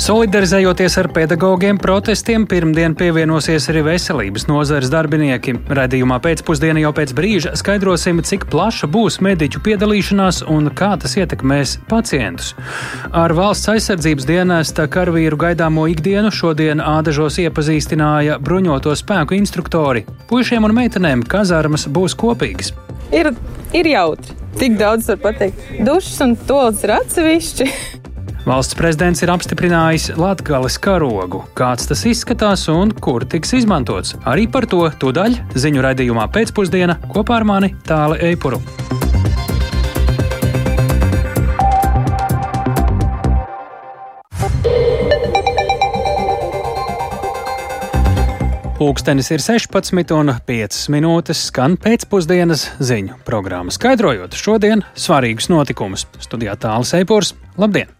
Solidarizējoties ar pedagogiem protestiem, pirmdien pievienosies arī veselības nozares darbinieki. Radījumā pēcpusdienā jau pēc brīža skaidrosim, cik plaša būs mediķu piedalīšanās un kā tas ietekmēs pacientus. Ar valsts aizsardzības dienesta karavīru gaidāmo ikdienu šodien ādažos iepazīstināja bruņoto spēku instruktori. Puišiem un meitenēm kazarmas būs kopīgas. Ir, ir jautri. Tik daudz var pateikt. Dušas un tolis ir atsevišķi. Valsts prezidents ir apstiprinājis Latvijas karogu. Kāds tas izskatās un kur tiks izmantots? Arī par to tūdaļ ziņu raidījumā pēcpusdienā kopā ar mani Tāli Eipuru. Pūkstens ir 16 un 5 minūtes, skan pēcpusdienas ziņu programma, skaidrojot šodien svarīgus notikumus. Studijā tālāk Eipurs. Labdien!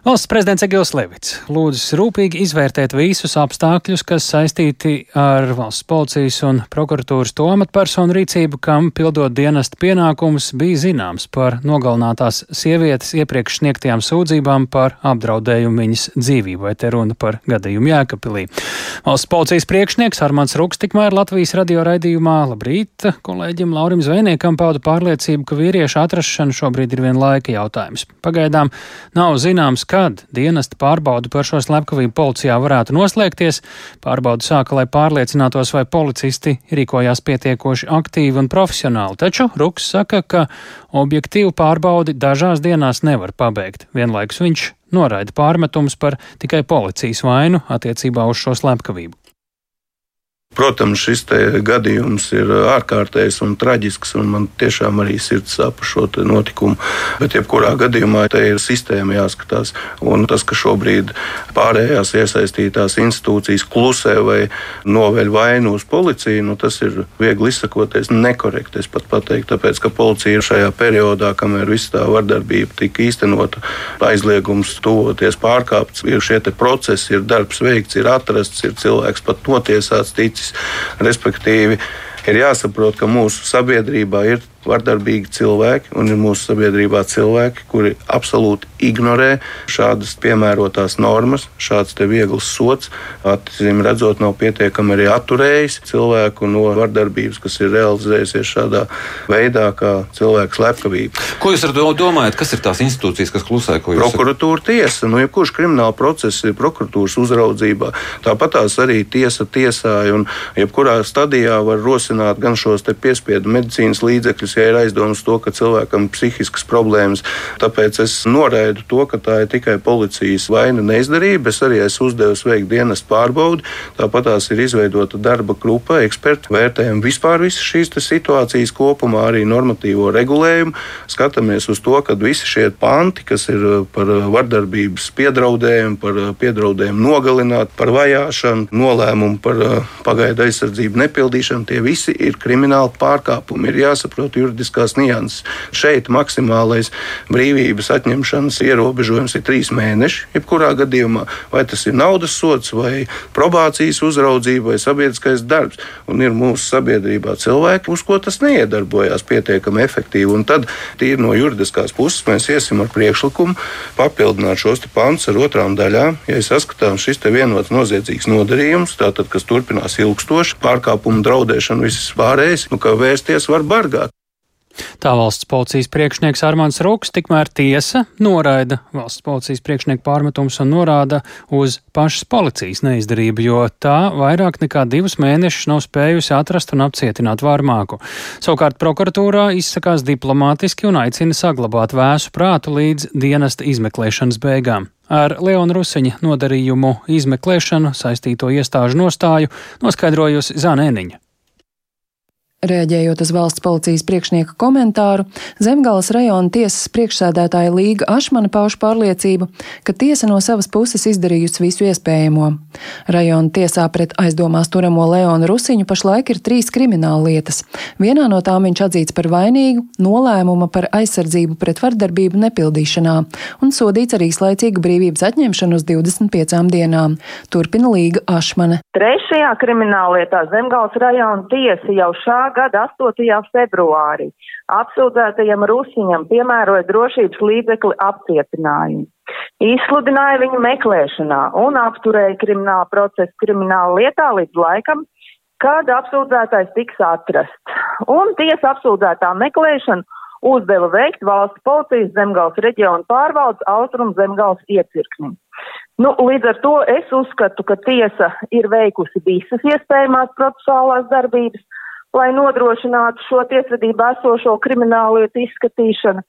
Valsts prezidents Egils Levits lūdzas rūpīgi izvērtēt visus apstākļus, kas saistīti ar valsts policijas un prokuratūras to amatpersonu rīcību, kam pildot dienesta pienākumus bija zināms par nogalinātās sievietes iepriekš sniegtajām sūdzībām par apdraudējumu viņas dzīvībai. Te runa par gadījumu Jēkabpilī. Valsts policijas priekšnieks Armāns Ruks tikmēr Latvijas radio raidījumā Labrīt kolēģim Laurim Zvejniekam pauda pārliecību, ka vīrieša atrašana šobrīd ir vien laika jautājums. Pagaidām nav zināms, kad dienesta pārbauda par šo slepkavību policijā varētu noslēgties. Pārbaudu sāka, lai pārliecinātos, vai policisti rīkojās pietiekoši aktīvi un profesionāli. Taču Ruks saka, ka objektīvu pārbaudi dažās dienās nevar pabeigt. Vienlaikus viņš noraida pārmetumus par tikai policijas vainu attiecībā uz šo slepkavību. Protams, šis gadījums ir ārkārtējs un traģisks, un man tiešām arī sirds sāp par šo notikumu. Bet, jebkurā gadījumā, te ir sistēma jāskatās. Un tas, ka šobrīd pārējās iesaistītās institūcijas klusē vai noveļ vainu uz policiju, nu, tas ir viegli izsakoties nekorekti. Es pat pateiktu, tāpēc, ka policija šajā periodā, kamēr viss tā vardarbība tika īstenota, aizliegums tuvoties pārkāpts, ir šie procesi, ir darbs veikts, ir atrasts, ir cilvēks pat notiesāts, ticis mērķis. Respektīvi, ir jāsaprot, ka mūsu sabiedrībā ir vardarbīgi cilvēki, un ir mūsu sabiedrībā cilvēki, kuri absolūti ignorē šādas piemērotās normas, šāds viegls sots. Atcīm redzot, nav pietiekami arī atturējis cilvēku no vardarbības, kas ir realizējusies šādā veidā, kā cilvēku slepkavība. Ko jūs ar to domājat? Kas ir tās institūcijas, kas klusē? Prokuratūra tiesa, nu, jebkurš krimināla process ir prokuratūras uzraudzībā. Tāpat tās arī tiesa tiesāja, un jebkurā stadijā var rosināt gan šos piespiedu medicīnas līdzekļus, ja ir aizdomas to, ka cilvēkam ir psihiskas problēmas. Tāpēc es noraidu to, ka tā ir tikai policijas vaina neizdarība. Es arī esmu uzdevis veikt dienas pārbaudi. Tāpat tās ir izveidota darba grupa, eksperti vērtējam vispār visas šīs situācijas kopumā, arī normatīvo regulējumu. Skatāmies uz to, ka visi šie panti, kas ir uh, par uh, vardarbības piedraudējumu, par uh, piedraudējumu nogalināt, par vajāšanu, nolēmumu par pagaidu aizsardzību nepildīšanu, tie visi ir krimināli pārkāpumi. Ir jāsaprot juridiskās nianses. Šeit maksimālais brīvības atņemšanas ierobežojums ir trīs mēneši. Jebkurā gadījumā, vai tas ir naudas sots, vai probācijas uzraudzība, vai sabiedriskais darbs. Un ir mūsu sabiedrībā cilvēki, uz ko tas neiedarbojās pietiekami efektīvi. Un tad, tīri no juridiskās puses, mēs iesim ar priekšlikumu papildināt šos pantus ar otrām daļām. Ja saskatām šis vienots noziedzīgs nodarījums, tātad, kas turpinās ilgstoši, pārkāpumu draudēšanu, visas pārējais, nu, kā vērsties var bargāt. Tā valsts policijas priekšnieks Armāns Ruks, tikmēr tiesa noraida valsts policijas priekšnieku pārmetumus un norāda uz pašas policijas neizdarību, jo tā vairāk nekā divus mēnešus nav spējusi atrast un apcietināt vārmāku. Savukārt prokuratūrā izsakās diplomātiski un aicina saglabāt vēsu prātu līdz dienesta izmeklēšanas beigām. Ar Leona Rusiņa nodarījumu izmeklēšanu saistīto iestāžu nostāju noskaidrojusi Zanēniņa. Rēģējot uz valsts policijas priekšnieka komentāru, Zemgales rajona tiesas priekšsēdētāja Līga Ašmana pauž pārliecību, ka tiesa no savas puses izdarījusi visu iespējamo. Rajona tiesā pret aizdomās turamo Leonu Rusiņu pašlaik ir trīs krimināla lietas. Vienā no tām viņš atzīts par vainīgu nolēmuma par aizsardzību pret vardarbību nepildīšanā un sodīts ar īslaicīgu brīvības atņemšanu uz 25 dienām. Turpina Līga Ašmane. Trešajā krimināllietā Zemgales rajona tiesa jau šā gada 8. februārī apsūdzētajam Rusiņam piemēroja drošības līdzekli apcietinājumu. izsludināja viņu meklēšanā un apturēja kriminālu procesu krimināla lietā līdz laikam, kad apsūdzētais tiks atrasts. Un tiesa apsūdzētā meklēšanu uzdeva veikt valsts policijas zemgals reģiona pārvaldes austrumu zemgals iecirknim. Nu, līdz ar to es uzskatu, ka tiesa ir veikusi visas iespējamās procesuālās darbības, lai nodrošinātu šo tiesvedībā esošo kriminālu lietu izskatīšanu,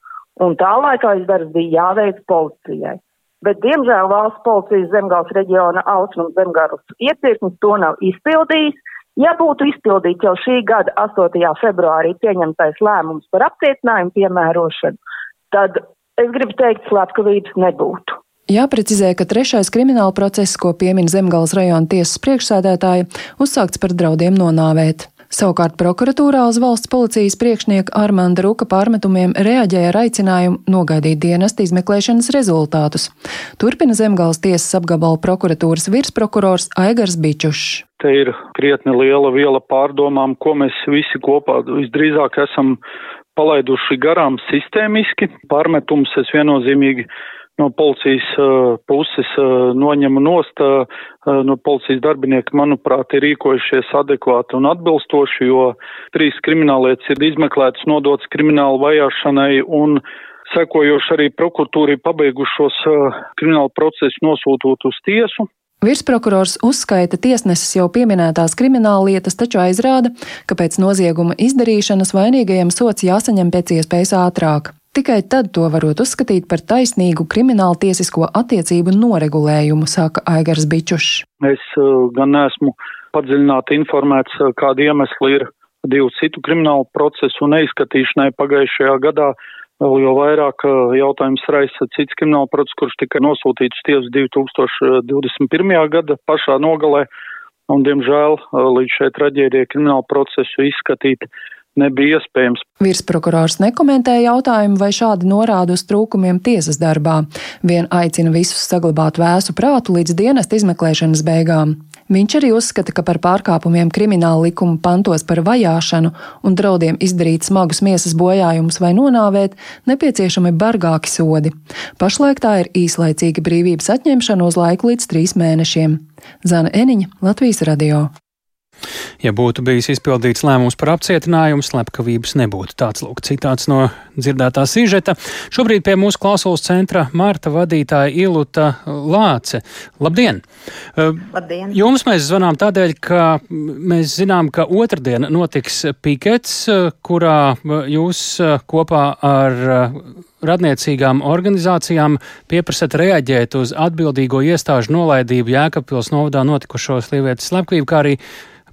un tā laikā izdarbs bija jāveic policijai. Bet, diemžēl, valsts policijas zemgals reģiona austrumu zemgals iecirknis to nav izpildījis, Ja būtu izpildīts jau šī gada 8. februārī pieņemtais lēmums par apcietinājumu piemērošanu, tad es gribu teikt, slepkavības nebūtu. Jāprecizē, ka trešais krimināla process, ko piemin Zemgales rajona tiesas priekšsēdētāja, uzsākts par draudiem nonāvēt. Savukārt prokuratūrā uz valsts policijas priekšnieka Armanda Ruka pārmetumiem reaģēja ar aicinājumu nogaidīt dienesta izmeklēšanas rezultātus. Turpina Zemgales tiesas apgabala prokuratūras virsprokurors Aigars Bičušs. Te ir krietni liela viela pārdomām, ko mēs visi kopā visdrīzāk esam palaiduši garām sistēmiski. Pārmetums es viennozīmīgi no policijas uh, puses uh, noņemu nost. Uh, no policijas darbinieki, manuprāt, ir rīkojušies adekvāti un atbilstoši, jo trīs krimināllietas ir izmeklētas, nodotas kriminālu vajāšanai un sekojoši arī prokuratūrai pabeigušos kriminālu procesu nosūtot uz tiesu. Virsprokurors uzskaita tiesneses jau pieminētās krimināla lietas, taču aizrāda, ka pēc nozieguma izdarīšanas vainīgajiem sots jāsaņem pēc iespējas ātrāk. Tikai tad to varot uzskatīt par taisnīgu kriminālu tiesisko attiecību noregulējumu, saka Aigars Bičušs. Es uh, gan neesmu padziļināti informēts, uh, kādi iemesli ir divu citu kriminālu procesu neizskatīšanai pagājušajā gadā. Vēl jau vairāk uh, jautājums raisa cits krimināla process, kurš tika nosūtīts tiesas 2021. gada pašā nogalē, un, diemžēl, līdz šai traģēdijai kriminālu procesu izskatīt nebija iespējams. Virsprokurors nekomentēja jautājumu, vai šādi norāda uz trūkumiem tiesas darbā. Vien aicina visus saglabāt vēsu prātu līdz dienesta izmeklēšanas beigām. Viņš arī uzskata, ka par pārkāpumiem krimināla likuma pantos par vajāšanu un draudiem izdarīt smagus miesas bojājumus vai nonāvēt nepieciešami bargāki sodi. Pašlaik tā ir īslaicīga brīvības atņemšana uz laiku līdz trīs mēnešiem. Zana Eniņa, Latvijas radio. Ja būtu bijis izpildīts lēmums par apcietinājumu, slepkavības nebūtu. Tāds lūk citāts no dzirdētā sižeta. Šobrīd pie mūsu klausulas centra Marta vadītāja Iluta Lāce. Labdien! Labdien! Jums mēs zvanām tādēļ, ka mēs zinām, ka otrdien notiks pikets, kurā jūs kopā ar radniecīgām organizācijām pieprasat reaģēt uz atbildīgo iestāžu nolaidību Jēkabpils novadā notikušo slievietes slepkavību, kā arī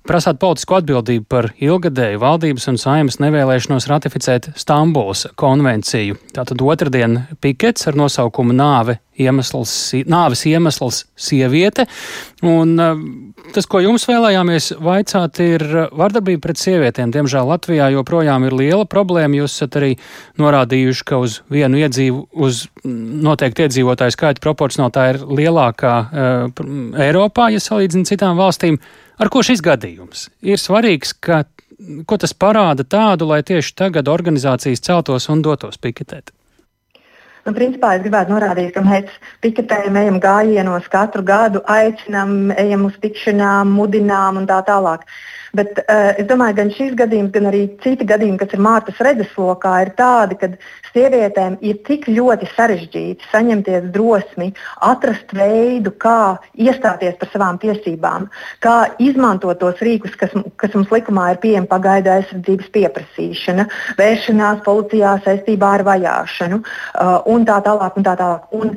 prasāt politisku atbildību par ilgadēju valdības un saimas nevēlēšanos ratificēt Stambulas konvenciju. Tātad otrdien pikets ar nosaukumu Nāve iemesls, nāves iemesls sieviete. Un uh, tas, ko jums vēlējāmies vaicāt, ir vardarbība pret sievietēm. Diemžēl Latvijā joprojām ir liela problēma. Jūs esat arī norādījuši, ka uz vienu iedzīvu, uz noteikti iedzīvotāju skaitu proporcionāli tā ir lielākā uh, Eiropā, ja salīdzina citām valstīm. Ar ko šis gadījums ir svarīgs, ka, ko tas parāda tādu, lai tieši tagad organizācijas celtos un dotos piketēt? Nu, principā es gribētu norādīt, ka mēs piketējam, ejam gājienos katru gadu, aicinām, ejam uz tikšanām, mudinām un tā tālāk. Bet uh, es domāju, gan šis gadījums, gan arī citi gadījumi, kas ir Mārtas redzeslokā, ir tādi, ka sievietēm ir tik ļoti sarežģīti saņemties drosmi, atrast veidu, kā iestāties par savām tiesībām, kā izmantot tos rīkus, kas, kas mums likumā ir pieejami pagaidu aizsardzības pieprasīšana, vēršanās policijā saistībā ar vajāšanu uh, un tā tālāk. Un tā tālāk. Un,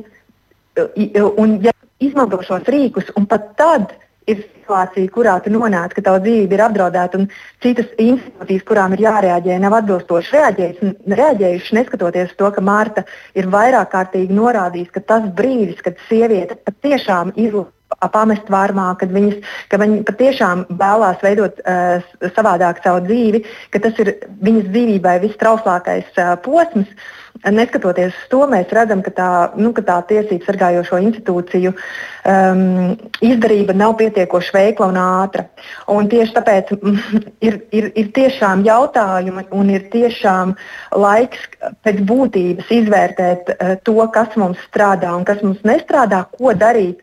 uh, un, ja izmanto šos rīkus, un pat tad ir situācija, kurā tu nonāc, ka tava dzīvība ir apdraudēta, un citas institūcijas, kurām ir jārēģē, nav atbilstoši reaģējušas, neskatoties to, ka Mārta ir vairāk kārtīgi norādījusi, ka tas brīdis, kad sieviete patiešām izlūko pamest vārmā, kad viņas, ka viņi patiešām vēlās veidot uh, savādāk savu dzīvi, ka tas ir viņas dzīvībai vistrauslākais uh, posms. Neskatoties uz to, mēs redzam, ka tā, nu, ka tā tiesību sargājošo institūciju um, izdarība nav pietiekoši veikla un ātra. Un tieši tāpēc ir, ir, ir tiešām jautājumi un ir tiešām laiks pēc būtības izvērtēt uh, to, kas mums strādā un kas mums nestrādā, ko darīt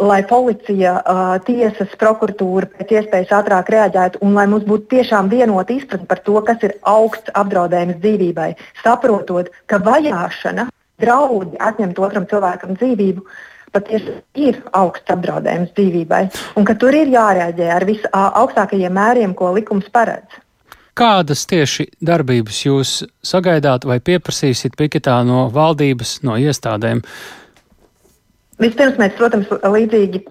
lai policija, tiesas, prokuratūra pēc iespējas ātrāk reaģētu un lai mums būtu tiešām vienota izpratne par to, kas ir augsts apdraudējums dzīvībai. Saprotot, ka vajāšana, draudi atņemt otram cilvēkam dzīvību, patiesi ir augsts apdraudējums dzīvībai un ka tur ir jārēģē ar visaugstākajiem mēriem, ko likums paredz. Kādas tieši darbības jūs sagaidāt vai pieprasīsiet piketā no valdības, no iestādēm? Vispirms mēs, protams, līdzīgi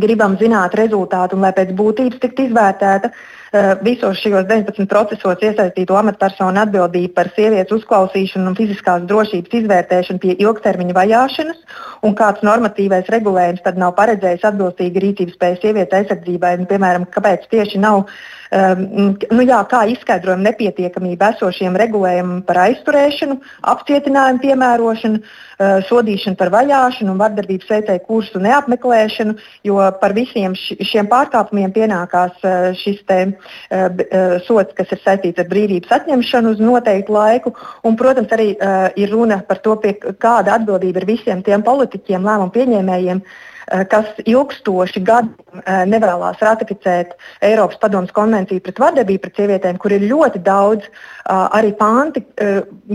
gribam zināt rezultātu un lai pēc būtības tiktu izvērtēta uh, visos šajos 19 procesos iesaistīto amatpersonu atbildība par sievietes uzklausīšanu un fiziskās drošības izvērtēšanu pie ilgtermiņa vajāšanas un kāds normatīvais regulējums tad nav paredzējis atbilstīgi rīcības spēju sievietes aizsardzībai. Un, piemēram, kāpēc tieši nav um, nu jā, kā izskaidrojama nepietiekamība esošiem regulējumiem par aizturēšanu, apcietinājumu piemērošanu, uh, sodīšanu par vajāšanu un vardarbības veicēju kursu neapmeklēšanu, jo par visiem šiem pārkāpumiem pienākās uh, šis te, uh, sots, kas ir saistīts ar brīvības atņemšanu uz noteiktu laiku. Un, protams, arī ir runa par to, pie, kāda atbildība ir visiem tiem politiķiem, lēmumu pieņēmējiem, uh, Eh, kas ilgstoši gadiem eh, nevēlas ratificēt Eiropas Padomus konvenciju pret vardarbību pret sievietēm, kur ir ļoti daudz eh, arī panti,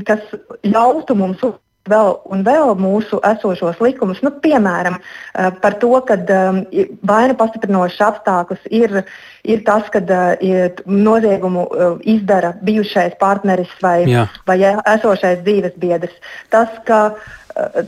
kas ļautu mums vēl un vēl mūsu esošos likumus, nu, piemēram, par to, ka vainu pastiprinošs apstākļus ir, ir tas, kad noziegumu izdara bijušais partneris vai, Jā. vai esošais dzīves biedrs. Tas, ka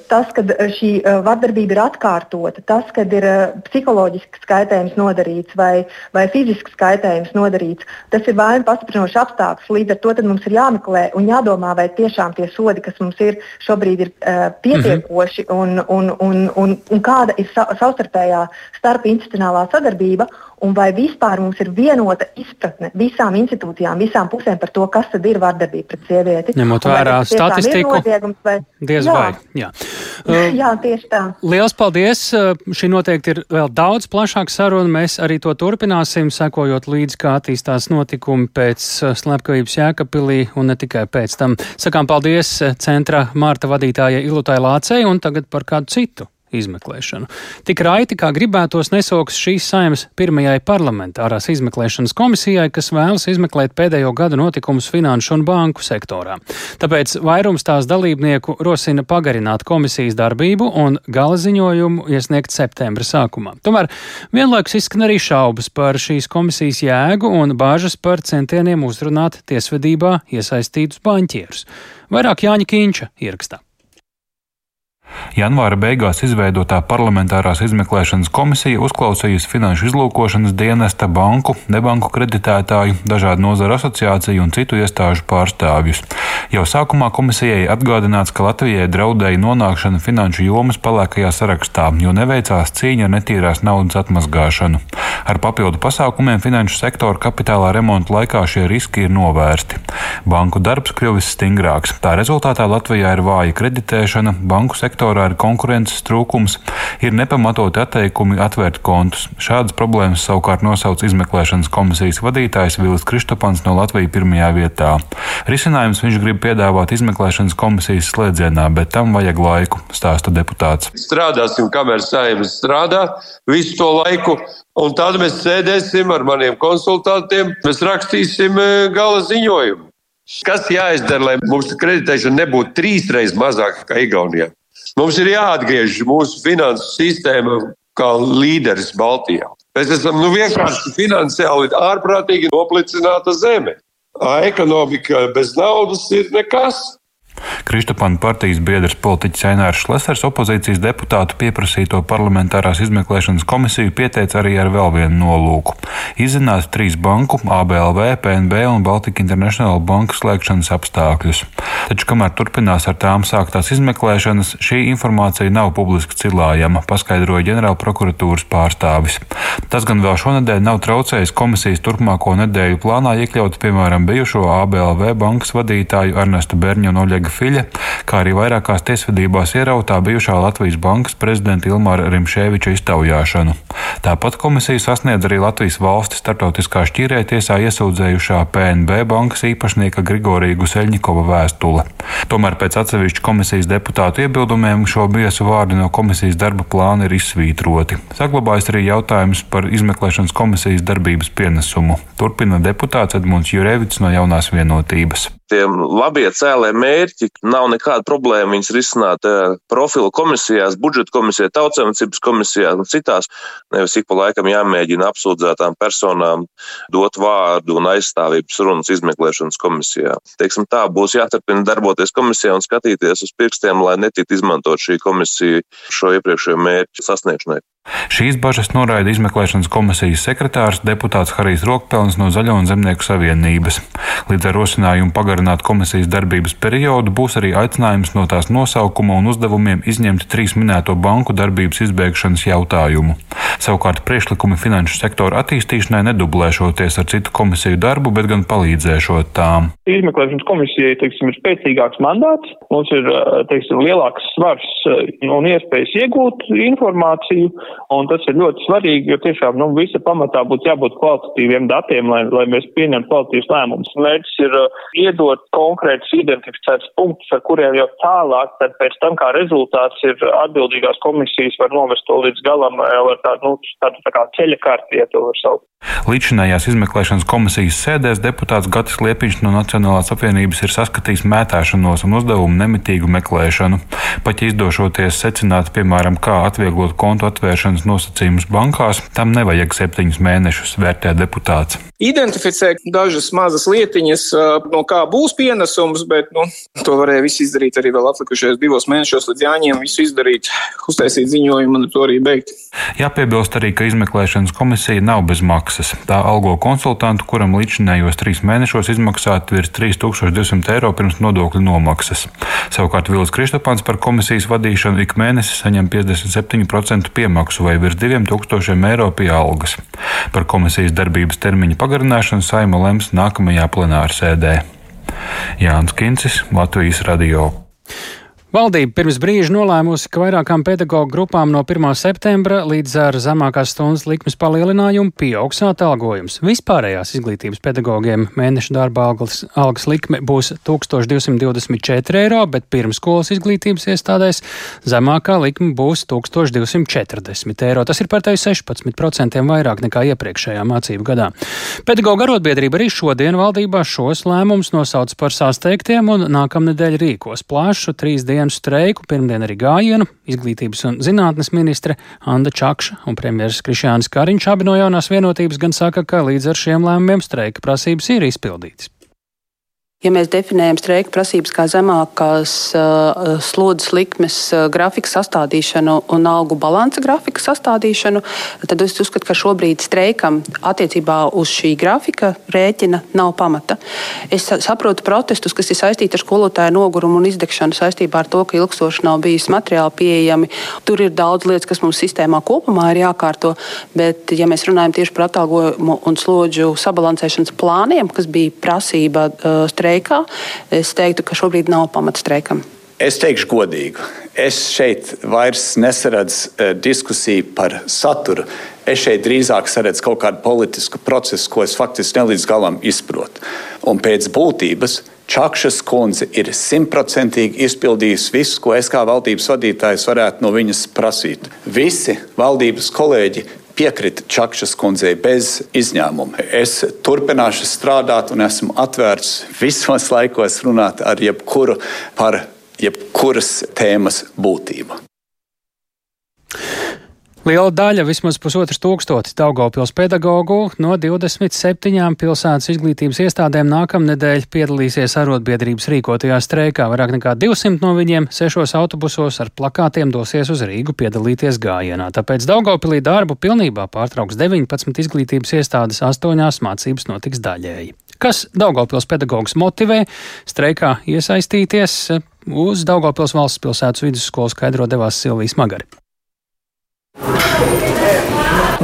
tas, ka šī eh, vardarbība ir atkārtota, tas, ka ir eh, psiholoģisks kaitējums nodarīts vai, vai fizisks kaitējums nodarīts, tas ir vainu pastiprinošs apstākļus. Līdz ar to mums ir jāmeklē un jādomā, vai tiešām tie sodi, kas mums ir šobrīd, ir uh, pietiekoši un, un, un, un, un kāda ir sa savstarpējā starpinstitucionālā sadarbība un vai vispār mums ir vienota izpratne visām institūcijām, visām pusēm par to, kas tad ir vardarbība pret sievieti. Ņemot vērā statistiku, vai... diez jā. vai. Jā. Uh, jā, tieši tā. Liels paldies! Uh, šī noteikti ir vēl daudz plašāka saruna. Mēs arī to turpināsim, sekojot līdzi, kā attīstās notikumi pēc uh, slepkavības Jēkapilī un ne tikai pēc tam. Sakām paldies uh, centra Mārta vadītājai Ilutai Lācei un tagad par kādu citu izmeklēšanu. Tik raiti, kā gribētos, nesoks šīs saimas pirmajai parlamentārās izmeklēšanas komisijai, kas vēlas izmeklēt pēdējo gadu notikumus finanšu un banku sektorā. Tāpēc vairums tās dalībnieku rosina pagarināt komisijas darbību un gala ziņojumu iesniegt septembra sākumā. Tomēr vienlaikus izskan arī šaubas par šīs komisijas jēgu un bāžas par centieniem uzrunāt tiesvedībā iesaistītus baņķierus. Vairāk Jāņa Kīņša ierakstā. Janvāra beigās izveidotā parlamentārās izmeklēšanas komisija uzklausījusi finanšu izlūkošanas dienesta, banku, nebanku kreditētāju, dažādu nozaru asociāciju un citu iestāžu pārstāvjus. Jau sākumā komisijai atgādināts, ka Latvijai draudēja nonākšana finanšu jomas pelēkajā sarakstā, jo neveicās cīņa ar netīrās naudas atmazgāšanu. Ar papildu pasākumiem finanšu sektora kapitālā remonta laikā šie riski ir novērsti. Banku darbs kļuvis stingrāks. Tā rezultātā Latvijā ir vāja kreditēšana, banku sektora sektorā ir konkurences trūkums, ir nepamatoti atteikumi atvērt kontus. Šādas problēmas savukārt nosauc izmeklēšanas komisijas vadītājs Vilis Kristopans no Latvijas pirmajā vietā. Risinājums viņš grib piedāvāt izmeklēšanas komisijas slēdzienā, bet tam vajag laiku, stāsta deputāts. Strādāsim, kamēr saimnes strādā visu to laiku. Un tad mēs sēdēsim ar maniem konsultantiem, mēs rakstīsim eh, gala ziņojumu. Kas jāizdara, lai mums kreditēšana nebūtu trīsreiz mazāka kā Igaunijā? Mums ir jāatgriež mūsu finansu sistēma kā līderis Baltijā. Mēs esam nu, vienkārši finansiāli ārprātīgi noplicināta zeme. Ekonomika bez naudas ir nekas. Kristapana partijas biedrs politiķis Ainārs Šlesers opozīcijas deputātu pieprasīto parlamentārās izmeklēšanas komisiju pieteica arī ar vēl vienu nolūku - izzināt trīs banku, ABLV, PNB un Baltika International banku slēgšanas apstākļus. Taču, kamēr turpinās ar tām sāktās izmeklēšanas, šī informācija nav publiski cilājama, paskaidroja ģenerālprokuratūras pārstāvis. Tas gan vēl šonadēļ nav traucējis komisijas turpmāko nedēļu plānā iekļaut, piemēram, bijušo ABLV bankas vadītāju Ernestu Berņu un Oļega Fiļa, kā arī vairākās tiesvedībās ierautā bijušā Latvijas bankas prezidenta Ilmāra Rimšēviča iztaujāšanu. Tāpat komisija sasniedz arī Latvijas valsts starptautiskā šķīrētiesā iesūdzējušā PNB bankas īpašnieka Grigorija Guseļņikova vēstule. Tomēr pēc atsevišķu komisijas deputātu iebildumiem šo biesu vārdi no komisijas darba plāna ir izsvītroti. Saglabājas arī jautājums par izmeklēšanas komisijas darbības pienesumu. Turpina deputāts Edmunds Jurevits no jaunās vienotības tie labie cēlē mērķi, nav nekāda problēma viņus risināt eh, profilu komisijās, budžeta komisijā, tautsēmniecības komisijā un citās. Nevis ik pa laikam jāmēģina apsūdzētām personām dot vārdu un aizstāvības runas izmeklēšanas komisijā. Teiksim tā, būs jāturpina darboties komisijā un skatīties uz pirkstiem, lai netiktu izmantot šī komisija šo iepriekšējo mērķu sasniegšanai. Šīs bažas noraida izmeklēšanas komisijas sekretārs deputāts Harijs Rokpelns no Zaļo un Zemnieku savienības. Līdz ar rosinājumu pagarināt komisijas darbības periodu būs arī aicinājums no tās nosaukuma un uzdevumiem izņemt trīs minēto banku darbības izbeigšanas jautājumu. Savukārt priekšlikumi finanšu sektora attīstīšanai nedublēšoties ar citu komisiju darbu, bet gan palīdzēšot tām. Izmeklēšanas komisijai teiksim, ir spēcīgāks mandāts, mums ir teiksim, lielāks svars un iespējas iegūt informāciju. Un tas ir ļoti svarīgi, jo tiešām nu, visa pamatā būtu jābūt kvalitatīviem datiem, lai, lai mēs pieņemtu kvalitīvus lēmumus. Mērķis ir uh, iedot konkrētus identificētus punktus, ar kuriem jau tālāk, tad pēc tam kā rezultāts ir atbildīgās komisijas var novest to līdz galam jau ar tādu, nu, tādu tā kā ceļa kārti, ja to var saukt. Līdzinājās izmeklēšanas komisijas sēdēs deputāts Gatis Liepiņš no Nacionālās apvienības ir saskatījis mētāšanos un uzdevumu nemitīgu meklēšanu. Pat izdošoties secināt, piemēram, kā atvieglot kontu atvēršanas nosacījumus bankās, tam nevajag septiņus mēnešus, vērtē deputāts. Identificē dažas mazas lietiņas, no kā būs pienesums, bet nu, to varēja visu izdarīt arī vēl atlikušajos divos mēnešos līdz jāņem, visu izdarīt, uztaisīt ziņojumu un to arī beigt. Jāpiebilst arī, ka izmeklēšanas komisija nav bez maksas. Tā algo konsultantu, kuram līdzinējos trīs mēnešos izmaksāt virs 3200 eiro pirms nodokļu nomaksas. Savukārt Vils Kristopāns par komisijas vadīšanu ik mēnesi saņem 57% piemaksu vai virs 2000 eiro pie algas. Par komisijas darbības termiņu pagarināšanu saima lems nākamajā plenārsēdē. Jānis Kincis, Latvijas Radio. Valdība pirms brīža nolēmusi, ka vairākām pedagoģu grupām no 1. septembra līdz ar zemākās stundas likmes palielinājumu pieaugs atalgojums. Vispārējās izglītības pedagogiem mēneša darba algas, algas likme būs 1224 eiro, bet pirmskolas izglītības iestādēs zemākā likme būs 1240 eiro. Tas ir par tevi 16% vairāk nekā iepriekšējā mācību gadā. Pedagoģa arotbiedrība arī šodien valdībā šos lēmumus nosauc par sasteigtiem un nākamnedēļ rīkos plašu trīs dienu dienu streiku, pirmdien arī gājienu. Izglītības un zinātnes ministre Anna Čakša un premjeras Krišjānis Kariņš abi no jaunās vienotības gan saka, ka līdz ar šiem lēmumiem streika prasības ir izpildītas. Ja mēs definējam streika prasības kā zemākās uh, slodzes likmes uh, grafika sastādīšanu un algu balansa grafika sastādīšanu, tad es uzskatu, ka šobrīd streikam attiecībā uz šī grafika rēķina nav pamata. Es saprotu protestus, kas ir saistīti ar skolotāju nogurumu un izdegšanu saistībā ar to, ka ilgstoši nav bijis materiāli pieejami. Tur ir daudz lietas, kas mums sistēmā kopumā ir jākārto, bet ja mēs runājam tieši par atalgojumu un slodžu sabalansēšanas plāniem, kas bija prasība uh, streika, streikā. Es teiktu, ka šobrīd nav pamata streikam. Es teikšu godīgi, es šeit vairs nesaredzu uh, diskusiju par saturu. Es šeit drīzāk saredzu kaut kādu politisku procesu, ko es faktiski nelīdz galam izprotu. Un pēc būtības Čakšas kundze ir simtprocentīgi izpildījusi visu, ko es kā valdības vadītājs varētu no viņas prasīt. Visi valdības kolēģi piekrita Čakšas kundzei bez izņēmuma. Es turpināšu strādāt un esmu atvērts visos laikos runāt ar jebkuru par jebkuras tēmas būtību. Liela daļa, vismaz pusotrs tūkstotis Daugopils pedagoģu no 27 pilsētas izglītības iestādēm nākamnedēļ piedalīsies arotbiedrības rīkotajā streikā. Vairāk nekā 200 no viņiem sešos autobusos ar plakātiem dosies uz Rīgu piedalīties gājienā. Tāpēc Daugopilī darbu pilnībā pārtrauks 19 izglītības iestādes, astoņās mācības notiks daļēji. Kas Daugopils pedagogus motivē streikā iesaistīties? Uz Daugopils valsts pilsētas vidusskolu skaidro devās Silvijas Magari.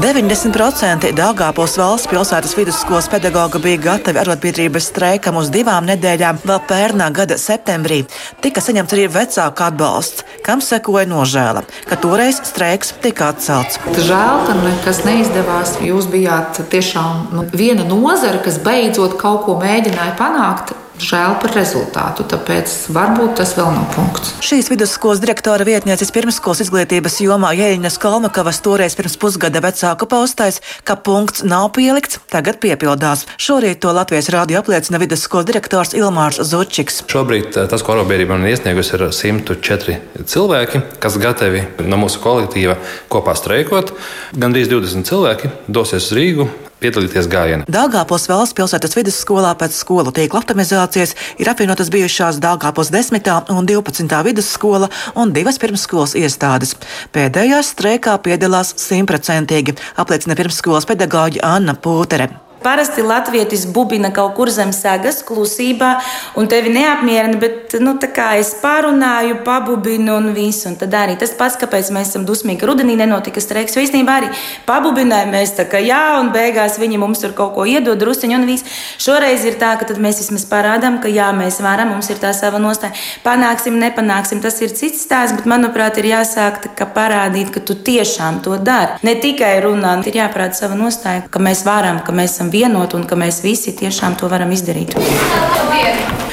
90% Dāngāpils valsts pilsētas vidusskolas pedagoga bija gatavi arotbiedrības streikam uz divām nedēļām vēl pērnā gada septembrī. Tika saņemts arī vecāku atbalsts, kam sekoja nožēla, ka toreiz streiks tika atcelts. Žēl, ka nekas neizdevās. Jūs bijāt tiešām nu, viena nozara, kas beidzot kaut ko mēģināja panākt Žēl par rezultātu, tāpēc varbūt tas vēl nav punkts. Šīs vidusskolas direktora vietnieces pirmskolas izglītības jomā Jēļņas Kalmakavas toreiz pirms pusgada vecāku paustais, ka punkts nav pielikts, tagad piepildās. Šorīt to Latvijas rādio apliecina vidusskolas direktors Ilmārs Zučiks. Šobrīd eh, tas, ko arobiedrība man iesniegusi, ir 104 cilvēki, kas gatavi no mūsu kolektīva kopā streikot. Gan 20 cilvēki dosies uz Rīgu piedalīties gājienā. Dāngāpos valsts pilsētas vidusskolā pēc skolu tīkla optimizācijas ir apvienotas bijušās Dāngāpos 10. un 12. vidusskola un divas pirmsskolas iestādes. Pēdējās streikā piedalās simtprocentīgi, apliecina pirmsskolas pedagoģa Anna Pūtere. Parasti latvietis bubina kaut kur zem sagas, klusībā, un tevi neapmierina, bet nu, es pārunāju, pabubinu un visu. Un tad arī tas pats, kāpēc mēs esam dusmīgi, ka rudenī nenotika streiks. Īstenībā arī pabubinājām, mēs tā kā jā, un beigās viņi mums tur kaut ko iedod, drusciņu un viss. Šoreiz ir tā, ka mēs vismaz parādām, ka jā, mēs varam, mums ir tā sava nostāja. Panāksim, nepanāksim, tas ir cits stāsts, bet manuprāt, ir jāsāk tā, parādīt, ka tu tiešām to dari. Ne tikai runāt, ir jāparāda sava nostāja, ka mēs varam, ka mēs esam vienot un ka mēs visi tiešām to varam izdarīt.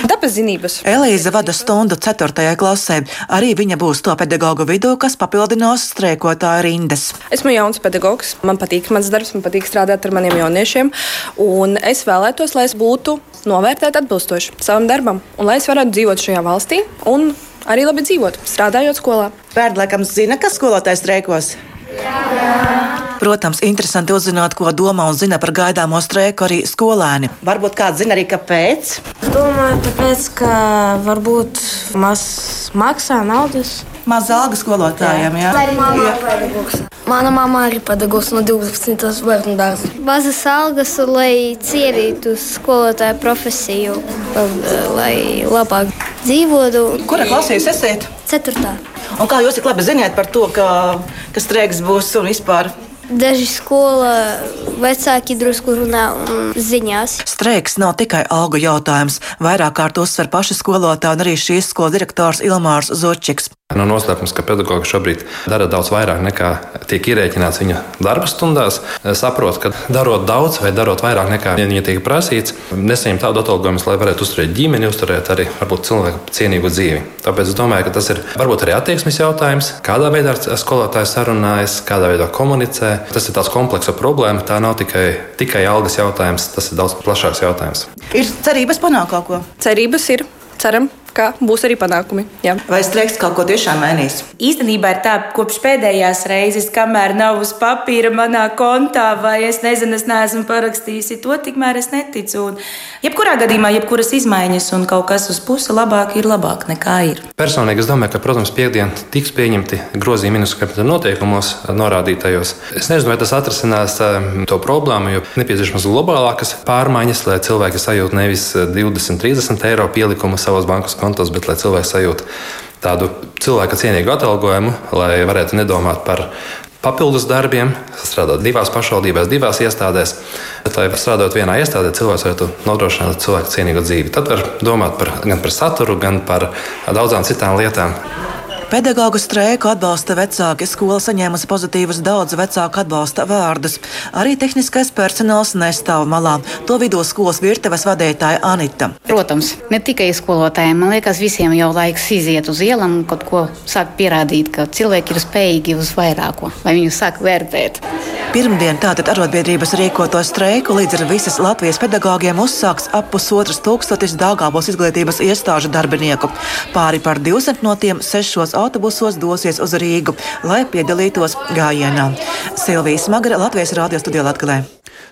Dabazinības. Elīza vada stundu 4. klasē. Arī viņa būs to pedagoģu vidū, kas papildinās streikotāju rindas. Esmu jauns pedagogs. Man patīk mans darbs, man patīk strādāt ar maniem jauniešiem. Un es vēlētos, lai es būtu novērtēta atbilstoši savam darbam un lai es varētu dzīvot šajā valstī un arī labi dzīvot, strādājot skolā. Bērni laikam zina, kas skolotājs streikos. Jā. Protams, interesanti uzzināt, ko domā un zina par gaidāmo streiku arī skolēni. Varbūt kāds zina arī, kāpēc. Es domāju, tāpēc, ka varbūt maz maksā naudas. Maz alga skolotājiem, jā. jā. Mana mamma arī pedagogs no 12. bērnu dārza. Mazas algas, lai cienītu skolotāju profesiju, lai labāk dzīvotu. Kura klasē jūs esat? Ceturtā. Un kā jūs tik labi zināt par to, ka, ka streiks būs un vispār? Daži skola vecāki drusku runā ziņās. Streiks nav tikai algu jautājums. Vairāk kārt uzsver paši skolotāji un arī šīs skolas direktors Ilmārs Zočiks. Nav no noslēpums, ka pedagogi šobrīd dara daudz vairāk nekā tiek ierēķināts viņu darba stundās. Saprot, ka darot daudz vai darot vairāk nekā viņi tiek prasīts, nesaņem tādu atalgojumu, lai varētu uzturēt ģimeni, uzturēt arī varbūt, cilvēku cienīgu dzīvi. Tāpēc es domāju, ka tas ir varbūt arī attieksmes jautājums, kādā veidā skolotājs sarunājas, kādā veidā komunicē. Tas ir tāds kompleksa problēma. Tā nav tikai, tikai algas jautājums, tas ir daudz plašāks jautājums. Ir cerības panākt kaut ko? Cerības ir. Ceram, ka būs arī panākumi. Jā. Vai streiks kaut ko tiešām mainīs? Īstenībā ir tā, kopš pēdējās reizes, kamēr nav uz papīra manā kontā, vai es nezinu, es neesmu parakstījusi to, tikmēr es neticu. Un jebkurā gadījumā, jebkuras izmaiņas un kaut kas uz pusi labāk ir labāk nekā ir. Personīgi es domāju, ka, protams, piekdien tiks pieņemti grozījumi ministru kabineta noteikumos norādītajos. Es nezinu, vai tas atrisinās ehm, to problēmu, jo nepieciešamas globālākas pārmaiņas, lai cilvēki sajūta nevis 20, 30 eiro pielikumu savos bankas kontos, bet lai cilvēks sajūta tādu cilvēka cienīgu atalgojumu, lai varētu nedomāt par papildus darbiem, strādāt divās pašvaldībās, divās iestādēs. Bet, lai strādājot vienā iestādē, cilvēks varētu nodrošināt cilvēku cienīgu dzīvi. Tad var domāt par, gan par saturu, gan par daudzām citām lietām. Pedagoģu streiku atbalsta vecāki. Skola saņēmusi pozitīvus daudz vecāku atbalsta vārdus. Arī tehniskais personāls nestāv malā. To vidū skolas virtuves vadītāja Anita. Protams, ne tikai skolotājiem. Man liekas, visiem jau laiks iziet uz ielām un kaut ko sākt pierādīt, ka cilvēki ir spējīgi uz vairāko, lai viņu sāk vērtēt. Pirmdien tātad arotbiedrības rīkoto streiku līdz ar visas Latvijas pedagogiem uzsāks ap pusotras tūkstotis Dāngābos izglītības iestāžu darbinieku. Pāri par 200 no tiem sešos autobusos dosies uz Rīgu, lai piedalītos gājienā. Silvijas Magra, Latvijas Rādio studijā Latvijā.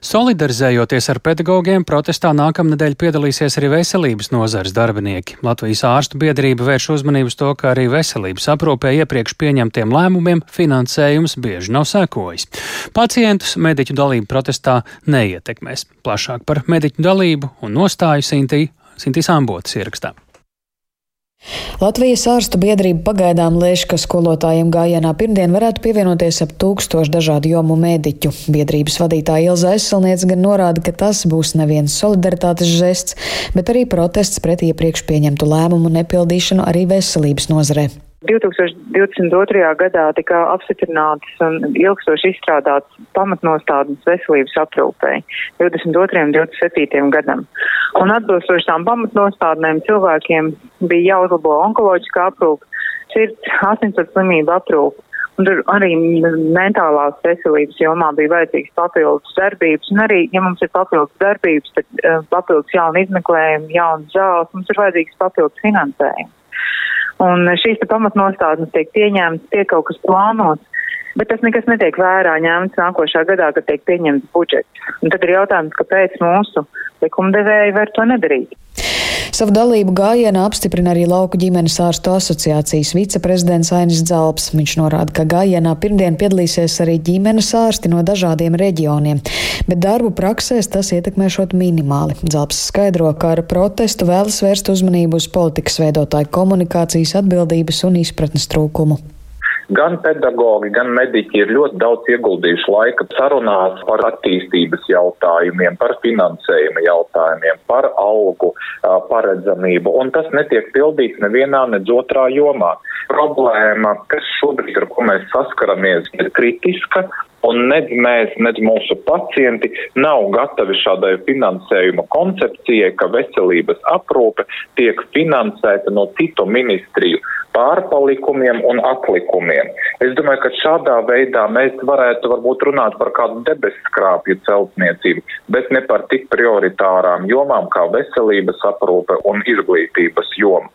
Solidarizējoties ar pedagogiem, protestā nākamnedēļ piedalīsies arī veselības nozares darbinieki. Latvijas ārstu biedrība vērš uzmanību uz to, ka arī veselības aprūpē iepriekš pieņemtiem lēmumiem finansējums bieži nav sekojis. Pacientus mediķu dalība protestā neietekmēs. Plašāk par mediķu dalību un nostāju Sintīs Ambotas ierakstā. Latvijas ārstu biedrība pagaidām lēš, ka skolotājiem gājienā pirmdien varētu pievienoties ap tūkstošu dažādu jomu mediķu. Biedrības vadītāja Ilza Aizsalniec gan norāda, ka tas būs neviens solidaritātes žests, bet arī protests pret iepriekš pieņemtu lēmumu nepildīšanu arī veselības nozarē. 2022. gadā tika apstiprināts un ilgstoši izstrādāts pamatnostādnes veselības aprūpēji 22. un 27. gadam. Un atbilstoši tām pamatnostādnēm cilvēkiem bija jāuzlabo onkoloģiskā aprūpe, sirds, asinsvads slimību aprūpe. Un tur arī mentālās veselības jomā bija vajadzīgs papildus darbības, un arī, ja mums ir papildus darbības, tad uh, papildus jauna izmeklējuma, jaunas zāles, mums ir vajadzīgs papildus finansējums. Un šīs pamatnostādnes tiek pieņemtas, tiek kaut kas plānots, bet tas nekas netiek vērā ņemts nākošā gadā, kad tiek pieņemts budžets. Un tad ir jautājums, kāpēc mūsu likumdevēji var to nedarīt. Savu dalību gājienā apstiprina arī Lauku ģimenes ārstu asociācijas viceprezidents Ainis Dzalps. Viņš norāda, ka gājienā pirmdien piedalīsies arī ģimenes ārsti no dažādiem reģioniem, bet darbu praksēs tas ietekmēšot minimāli. Dzalps skaidro, ka ar protestu vēlas vērst uzmanību uz politikas veidotāju komunikācijas atbildības un izpratnes trūkumu. Gan pedagogi, gan mediķi ir ļoti daudz ieguldījuši laika sarunās par attīstības jautājumiem, par finansējuma jautājumiem, par algu paredzamību, un tas netiek pildīts nevienā, nedz otrā jomā. Problēma, kas šobrīd, ar ko mēs saskaramies, ir kritiska, un nedz mēs, nedz mūsu pacienti nav gatavi šādai finansējuma koncepcijai, ka veselības aprūpe tiek finansēta no citu ministriju pārpalikumiem un atlikumiem. Es domāju, ka šādā veidā mēs varētu varbūt runāt par kādu debesskrāpju celtniecību, bet ne par tik prioritārām jomām kā veselības aprūpe un izglītības joma.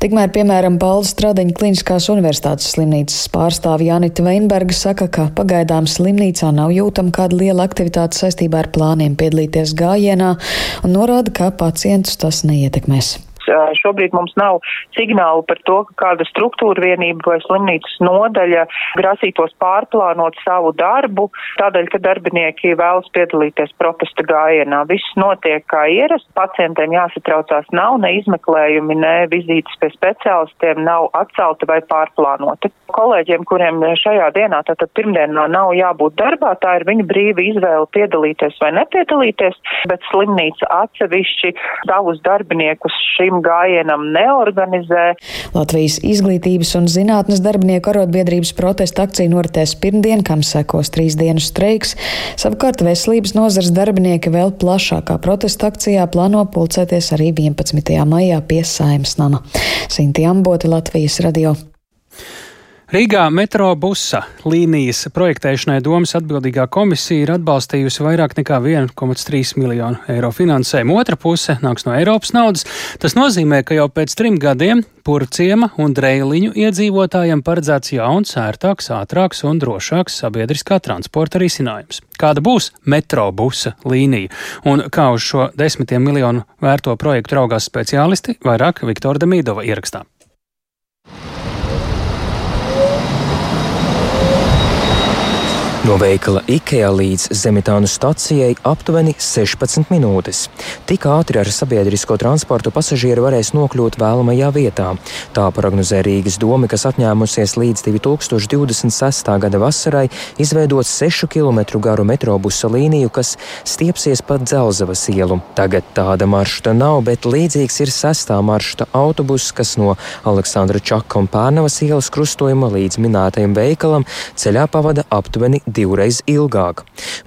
Tikmēr, piemēram, Baldas Stradiņa Kliniskās universitātes slimnīcas pārstāve Janita Veinberga saka, ka pagaidām slimnīcā nav jūtama kāda liela aktivitāte saistībā ar plāniem piedalīties gājienā un norāda, ka pacientus tas neietekmēs. Šobrīd mums nav signālu par to, ka kāda struktūra vienība vai slimnīcas nodaļa grasītos pārplānot savu darbu, tādēļ, ka darbinieki vēlas piedalīties protesta gājienā. Viss notiek kā ierasts, pacientiem jāsatraucās nav, ne izmeklējumi, ne vizītes pie speciālistiem nav atcelti vai pārplānoti. Kolēģiem, kuriem šajā dienā, tātad pirmdienā nav jābūt darbā, tā ir viņa brīva izvēle piedalīties vai nepiedalīties, bet slimnīca atsevišķi savus darbiniekus šim šim gājienam neorganizē. Latvijas izglītības un zinātnes darbinieku arotbiedrības protesta akcija noritēs pirmdien, kam sekos trīs dienu streiks. Savukārt veselības nozars darbinieki vēl plašākā protesta akcijā plāno pulcēties arī 11. maijā pie Saimnes nama. Sinti Amboti, Latvijas radio. Rīgā metro busa līnijas projektēšanai domas atbildīgā komisija ir atbalstījusi vairāk nekā 1,3 miljonu eiro finansējumu. Otra puse nāks no Eiropas naudas. Tas nozīmē, ka jau pēc trim gadiem Purciema un Dreiliņu iedzīvotājiem paredzēts jauns, ērtāks, ātrāks un drošāks sabiedriskā transporta risinājums. Kāda būs metro busa līnija un kā uz šo desmitiem miljonu vērto projektu raugās speciālisti, vairāk Viktora Demīdova ierakstā. No veikala IKEA līdz Zemitānu stacijai aptuveni 16 minūtes. Tik ātri ar sabiedrisko transportu pasažieri varēs nokļūt vēlamajā vietā. Tā prognozē Rīgas doma, kas apņēmusies līdz 2026. gada vasarai izveidot 6 km garu metrobusa līniju, kas stiepsies pa Dzelzavas ielu. Tagad tāda maršruta nav, bet līdzīgs ir sestā maršruta autobus, kas no Aleksandra Čaka un Pērnavas ielas krustojuma līdz minētajam veikalam ceļā pavada aptuveni divreiz ilgāk.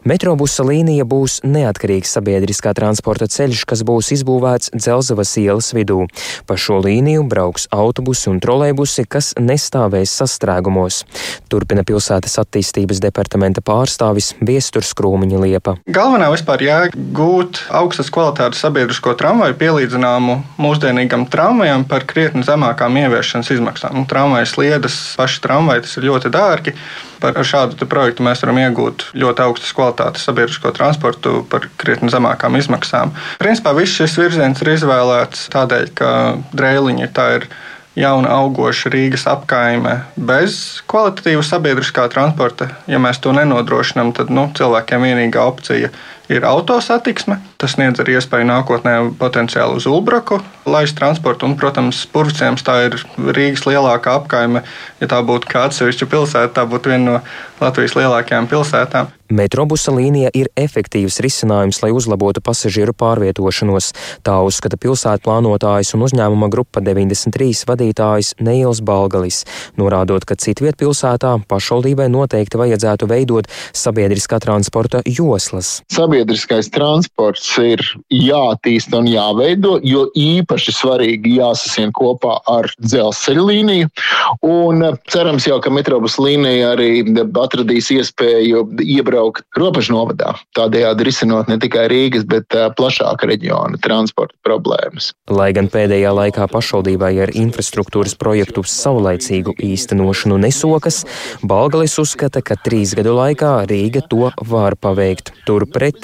Metrobusa līnija būs neatkarīgs sabiedriskā transporta ceļš, kas būs izbūvēts Dzelzavas ielas vidū. Pa šo līniju brauks autobusi un trolēbusi, kas nestāvēs sastrēgumos. Turpina pilsētas attīstības departamenta pārstāvis Viesturs Krūmiņa Liepa. Galvenā vispār jēga gūt augstas kvalitātes sabiedrisko tramvaju pielīdzināmu mūsdienīgam tramvajam par krietni zemākām ieviešanas izmaksām. Nu, tramvajas sliedas, paši tramvaji, tas ir ļoti dārgi. Par šādu projektu mēs varam iegūt ļoti augstas kvalitātes sabiedrisko transportu par krietni zemākām izmaksām. Principā viss šis virziens ir izvēlēts tādēļ, ka drēliņi tā ir jauna augoša Rīgas apkaime bez kvalitatīva sabiedriskā transporta. Ja mēs to nenodrošinām, tad nu, cilvēkiem vienīgā opcija ir autosatiksme. Tas sniedz arī iespēju nākotnē potenciāli uz Ulbraku laist transportu. Un, protams, Purvciems tā ir Rīgas lielākā apkaime. Ja tā būtu kā atsevišķa pilsēta, tā būtu viena no Latvijas lielākajām pilsētām. Metrobusa līnija ir efektīvs risinājums, lai uzlabotu pasažieru pārvietošanos. Tā uzskata pilsētu plānotājs un uzņēmuma grupa 93 vadītājs Neils Balgalis, norādot, ka citviet pilsētā pašvaldībai noteikti vajadzētu veidot sabiedriskā transporta joslas. Sabiedriskais transports ir jātīsta un jāveido, jo īpaši svarīgi jāsasien kopā ar dzelzceļa līniju. Un cerams jau, ka metrobusa līnija arī atradīs iespēju iebraukt robežu novadā, tādējādi risinot ne tikai Rīgas, bet plašāka reģiona transporta problēmas. Lai gan pēdējā laikā pašvaldībai ar infrastruktūras projektu saulaicīgu īstenošanu nesokas, Balgalis uzskata, ka trīs gadu laikā Rīga to var paveikt.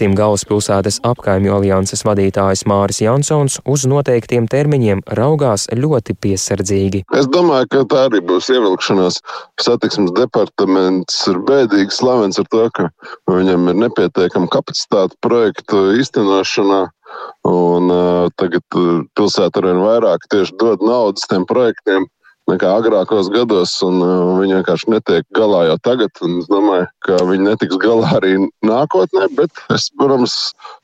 Turpretim galvaspilsētas apkaimju alianses vadītājs Māris Jansons uz noteiktiem termiņiem raugās ļoti piesardzīgi. Es domāju, ka tā arī būs ievilkšanās. Satiksmes departaments ir bēdīgi slavens ar to, ka Viņam ir nepietiekama kapacitāte projektu īstenošanā. Un, uh, tagad pilsēta arvien vairāk tieši dod naudas tiem projektiem, nekā agrākos gados, un uh, viņi vienkārši netiek galā jau tagad. Es domāju, ka viņi netiks galā arī nākotnē, bet es, protams,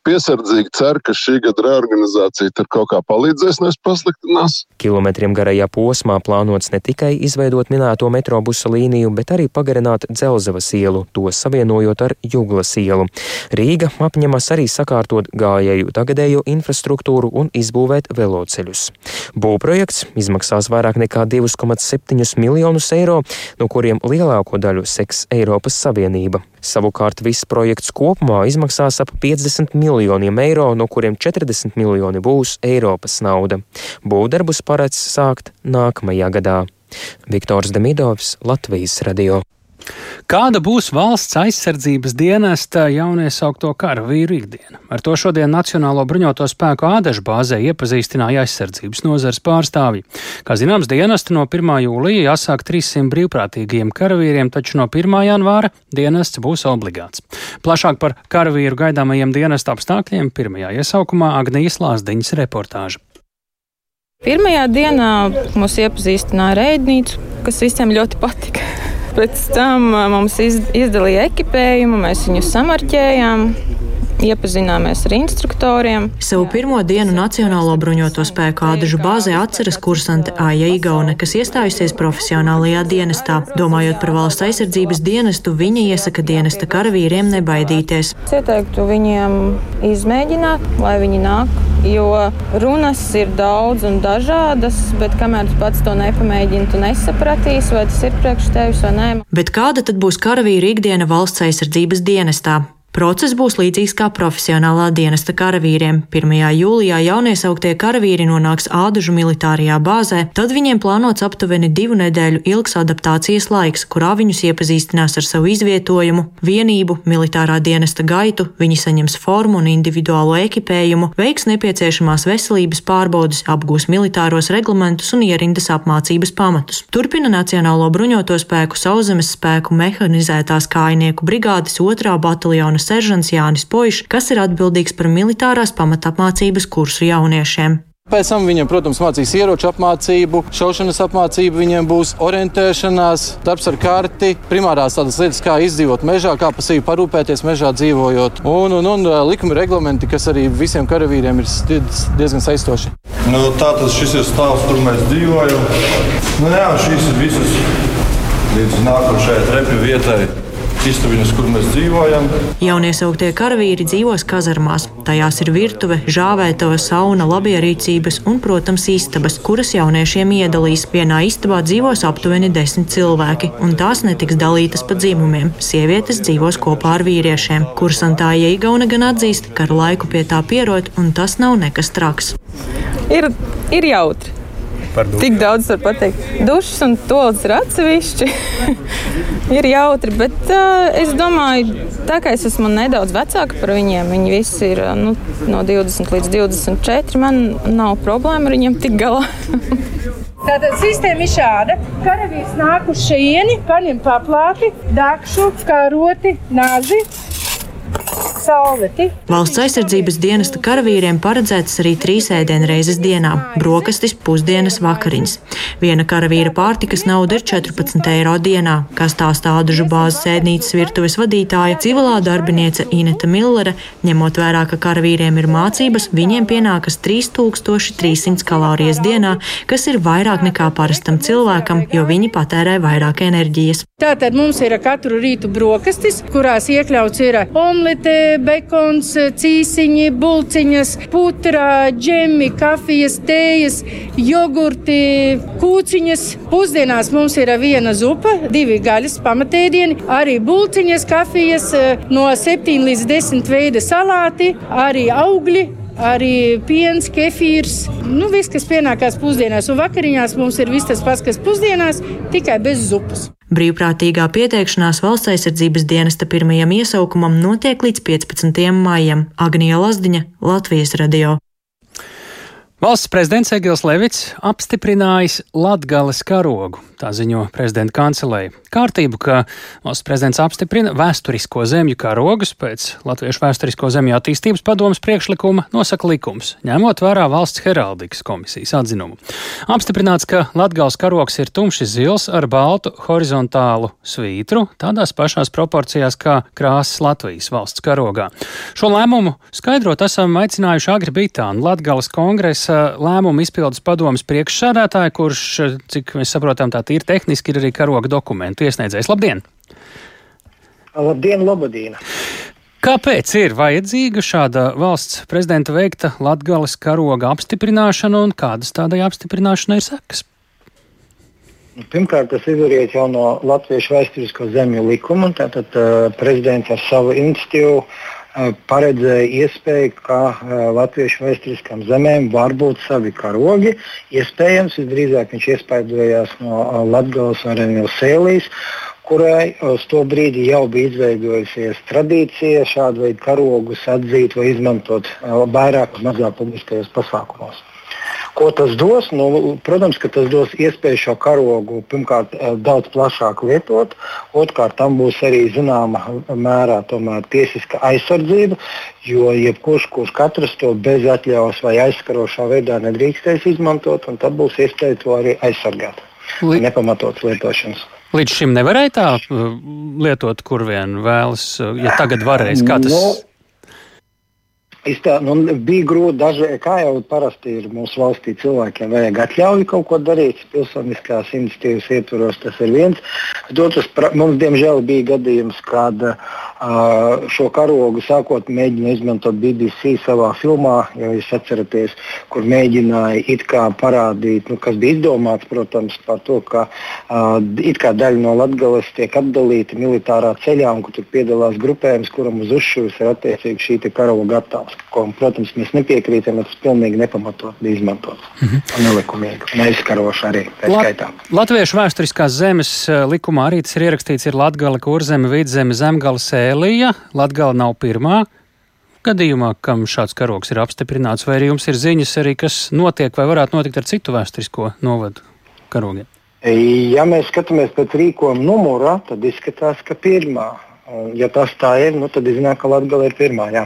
piesardzīgi ceru, ka šī gada reorganizācija tur kaut kā palīdzēs, nevis pasliktinās. Kilometriem garajā posmā plānots ne tikai izveidot minēto metrobusa līniju, bet arī pagarināt Dzelzavas ielu, to savienojot ar Juglas ielu. Rīga apņemas arī sakārtot gājēju tagadējo infrastruktūru un izbūvēt veloceļus. Būvprojekts izmaksās vairāk nekā 2 2,7 miljonus eiro, no kuriem lielāko daļu seks Eiropas Savienība. Savukārt viss projekts kopumā izmaksās ap 50 miljoniem eiro, no kuriem 40 miljoni būs Eiropas nauda. Būvdarbus paredz sākt nākamajā gadā. Viktors Demidovs, Latvijas radio. Kāda būs valsts aizsardzības dienesta jauniesaukto karavīru ikdiena? Ar to šodien Nacionālo bruņoto spēku ādažu bāzē iepazīstināja aizsardzības nozars pārstāvji. Kā zināms, dienesta no 1. jūlija jāsāk 300 brīvprātīgiem karavīriem, taču no 1. janvāra dienests būs obligāts. Plašāk par karavīru gaidāmajiem dienesta apstākļiem pirmajā iesaukumā Agnijas Lāsdiņas reportāža. Pirmajā dienā mūs iepazīstināja ar ēdnīcu, kas visiem ļoti patika. Pēc tam mums izdalīja ekipējumu, mēs viņus samarķējām iepazināmies ar instruktoriem. Savu pirmo dienu Nacionālo bruņoto spēku ādažu bāzē atceras kursante Aija Igaune, kas iestājusies profesionālajā dienestā. Domājot par valsts aizsardzības dienestu, viņa iesaka dienesta karavīriem nebaidīties. Es ieteiktu viņiem izmēģināt, lai viņi nāk, jo runas ir daudz un dažādas, bet kamēr tu pats to nepamēģini, tu nesapratīsi, vai tas ir priekš tevis vai nē. Bet kāda tad būs karavīra ikdiena valsts aizsardzības dienestā? Process būs līdzīgs kā profesionālā dienesta karavīriem. 1. jūlijā jauniesauktie karavīri nonāks Ādažu militārajā bāzē, tad viņiem plānots aptuveni divu nedēļu ilgs adaptācijas laiks, kurā viņus iepazīstinās ar savu izvietojumu, vienību, militārā dienesta gaitu, viņi saņems formu un individuālo ekipējumu, veiks nepieciešamās veselības pārbaudes, apgūs militāros reglamentus un ierindas apmācības pamatus. Turpina Nacionālo bruņoto spēku sauszemes spēku mehanizētās kājnieku brigādes otrā bataljona seržants Jānis Poišs, kas ir atbildīgs par militārās pamatapmācības kursu jauniešiem. Pēc tam viņiem, protams, mācīs ieroču apmācību, šaušanas apmācību, viņiem būs orientēšanās, darbs ar karti, primārās tādas lietas, kā izdzīvot mežā, kā pa sevi parūpēties mežā dzīvojot. Un, un, un likuma reglamenti, kas arī visiem karavīriem ir diezgan saistoši. Nu, Tātad šis ir stāvs, kur mēs dzīvojam. Nu, jā, šīs ir visas līdz nākošajai trepju vietai istabiņas, kur mēs dzīvojam. Jauniesauktie karavīri dzīvos kazarmās. Tajās ir virtuve, žāvētava, sauna, labierīcības un, protams, istabas, kuras jauniešiem iedalīs. Vienā istabā dzīvos aptuveni desmit cilvēki, un tās netiks dalītas pa dzimumiem. Sievietes dzīvos kopā ar vīriešiem. Kursantāja Igauna gan atzīst, ka ar laiku pie tā pierod, un tas nav nekas traks. Ir, ir jautri. Tik daudz var pateikt. Dušas un tolis ir atsevišķi. ir jautri, bet uh, es domāju, tā kā es esmu nedaudz vecāka par viņiem, viņi visi ir nu, no 20 līdz 24. Man nav problēma ar viņiem tik galā. Tātad sistēma ir šāda. Karavīrs nāk uz šejieni, paņem paplāti, dakšu, karoti, nazi salveti. Valsts aizsardzības dienesta karavīriem paredzētas arī trīs ēdienreizes dienā - brokastis, pusdienas, vakariņas. Viena karavīra pārtikas nauda ir 14 eiro dienā, kā stāstā Ādažu bāzes ēdnīcas virtuves vadītāja civilā darbiniece Ineta Millere. Ņemot vērā, ka karavīriem ir mācības, viņiem pienākas 3300 kalorijas dienā, kas ir vairāk nekā parastam cilvēkam, jo viņi patērē vairāk enerģijas. Tātad mums ir katru rītu brokastis, kurās iekļauts ir omlete, bekons, cīsiņi, bulciņas, putra, džemi, kafijas, tējas, jogurti, kūciņas. Pusdienās mums ir viena zupa, divi gaļas pamatēdieni, arī bulciņas, kafijas, no 7 līdz 10 veida salāti, arī augļi, arī piens, kefīrs. Nu, viss, kas pienākās pusdienās, un vakariņās mums ir viss tas pats, kas pusdienās, tikai bez zupas. Brīvprātīgā pieteikšanās valsts aizsardzības dienesta pirmajam iesaukumam notiek līdz 15. maijam. Agnija Lazdiņa, Latvijas radio. Valsts prezidents Egils Levits apstiprinājis Latgales karogu, tā ziņo prezidenta kancelēja. Kārtību, ka valsts prezidents apstiprina vēsturisko zemju karogus pēc Latviešu vēsturisko zemju attīstības padomas priekšlikuma nosaka likums, ņemot vērā valsts heraldikas komisijas atzinumu. Apstiprināts, ka Latgales karogs ir tumši zils ar baltu horizontālu svītru, tādās pašās proporcijās kā krāsas Latvijas valsts karogā. Šo lēmumu skaidrot esam aicinājuši Agri Bitānu Latgales kongresa lēmumu izpildes padomas priekšsēdētāju, kurš, cik mēs saprotam, tā tīri tehniski ir arī karoga dokumentu iesniedzējs. Labdien! Labdien, Lobadīna! Kāpēc ir vajadzīga šāda valsts prezidenta veikta Latgales karoga apstiprināšana un kādas tādai apstiprināšanai ir sekas? Pirmkārt, tas izriet jau no Latvijas vēsturisko zemju likuma. Tātad uh, prezidents ar savu institīvu uh, paredzēja iespēju, ka latviešu vēsturiskām zemēm var būt savi karogi. Iespējams, visdrīzāk viņš iespaidojās no Latvijas vai no Sēlijas kurai uz to brīdi jau bija izveidojusies tradīcija šādu veidu karogus atzīt vai izmantot vairāk vai mazāk publiskajos pasākumos. Ko tas dos? Nu, protams, ka tas dos iespēju šo karogu pirmkārt daudz plašāk lietot, otrkārt tam būs arī zināma mērā tiesiska aizsardzība, jo jebkurš, kurš katrs to bez atļaujas vai aizskarošā veidā nedrīkstēs izmantot, un tad būs iespēja to arī aizsargāt. Li... Nepamatots lietošanas. Līdz šim nevarēja tā lietot, kur vien vēlas, ja tagad varēs. Kā tas? No, Tā, nu, bija grūti, daži, kā jau parasti ir mūsu valstī, cilvēkiem vajag atļauju kaut ko darīt. Pilsoniskās iniciatīvas ietvaros tas ir viens. Otrs, mums diemžēl bija gadījums, kad uh, šo karogu sākot mēģināja izmantot BBC savā filmā, ja jūs atceraties, kur mēģināja it kā parādīt, nu, kas bija izdomāts, protams, par to, ka it kā daļa no Latgales tiek atdalīta militārā ceļā un kur tur piedalās grupējums, kuram uz uzšūs ir attiecīgi šī karoga attēls ko, protams, mēs nepiekrītam, bet tas pilnīgi nepamatot bija izmantots. Mm -hmm. Nelikumīgi un aizskaroši arī. La Latviešu vēsturiskās zemes likumā arī tas ir ierakstīts, ir Latgala, Kurzeme, Vidzeme, Zemgala, Sēlija. Latgala nav pirmā. Gadījumā, kam šāds karogs ir apstiprināts, vai arī jums ir ziņas arī, kas notiek vai varētu notikt ar citu vēsturisko novadu karogiem? Ja mēs skatāmies pēc rīkojuma numura, tad izskatās, ka pirmā. Ja tas tā ir, nu, tad iznāk, ka Latvija ir pirmā. Jā.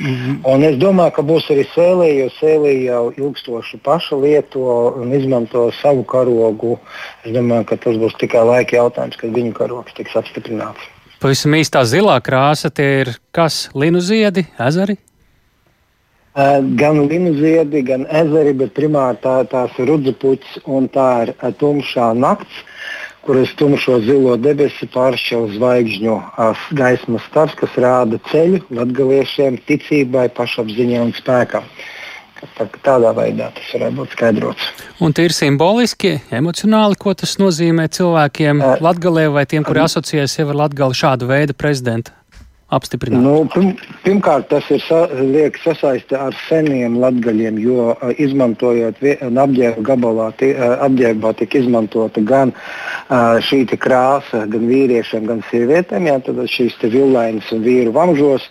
Mm -hmm. Un es domāju, ka būs arī sēlija, jo sēlija jau ilgstoši paša lieto un izmanto savu karogu. Es domāju, ka tas būs tikai laika jautājums, kad viņu karogs tiks apstiprināts. Pavisam īstā zilā krāsa tie ir kas? Linu ziedi, ezeri? Uh, gan linu ziedi, gan ezeri, bet primāri tā, tās ir rudzupuķis un tā ir uh, tumšā nakts. kuras tumšo zilo debesu pāršķel zvaigžņu gaismas stars, kas rāda ceļu latgaliešiem ticībai, pašapziņai un spēkam. Tā, tādā veidā tas varētu būt skaidrots. Un tie ir simboliski, emocionāli, ko tas nozīmē cilvēkiem Latvijā vai tiem, kuri asociējas jau ar Latviju šādu veidu prezidentu apstiprināt? Nu, pirm, pirmkārt, tas ir sa, liek sasaiste ar seniem latgaļiem, jo uh, izmantojot apģērba gabalā, uh, apģērbā tika izmantota gan uh, šī krāsa, gan vīriešiem, gan sievietēm, jā, tad šīs vilainas un vīru vamžos.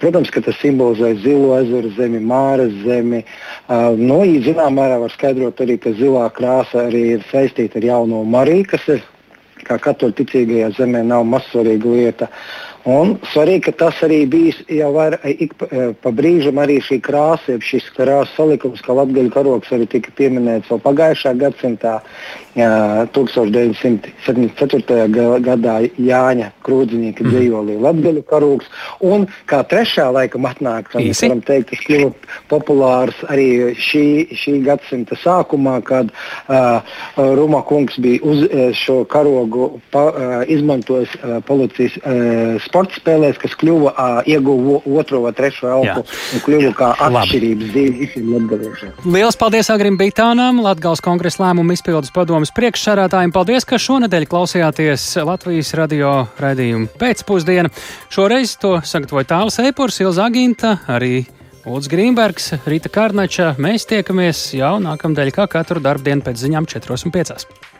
Protams, ka tas simbolizē zilo ezeru zemi, māras zemi. Uh, no nu, zināmā mērā var skaidrot arī, ka zilā krāsa arī ir saistīta ar jauno Mariju, kas ir kā katoļu ticīgajā zemē nav mazsvarīga lieta. Un svarīgi, ka tas arī bijis jau var, ik pa, e, pa brīžam arī šī krāsa, šis krāsa salikums, kā latgaļu karoks arī tika pieminēts vēl pagājušā gadsimtā, 1974. gadā Jāņa Krūdziņīka mm. dzīvolī latgaļu karoks. Un kā trešā laikam atnāk, mēs varam teikt, ka kļuva populārs arī šī, šī gadsimta sākumā, kad uh, Ruma kungs bija uz šo karogu pa, uh, izmantojis uh, policijas uh, sporta spēlēs, kas kļuva, uh, ieguva otro vai trešo elpu un kļuva kā atšķirības divi visiem latgaliešiem. Lielas paldies Agrim Bitānam, Latgals kongresa lēmumu izpildes padomas priekšsarātājiem. Paldies, ka šonadēļ klausījāties Latvijas radio raidījumu pēcpusdienu. Šoreiz to sagatavoja Tāls Eipurs, Ilza Aginta, arī Ulds Grīmbergs, Rīta Kārnača. Mēs tiekamies jau nākamdēļ, kā katru darbdienu pēc ziņām 4 un 5.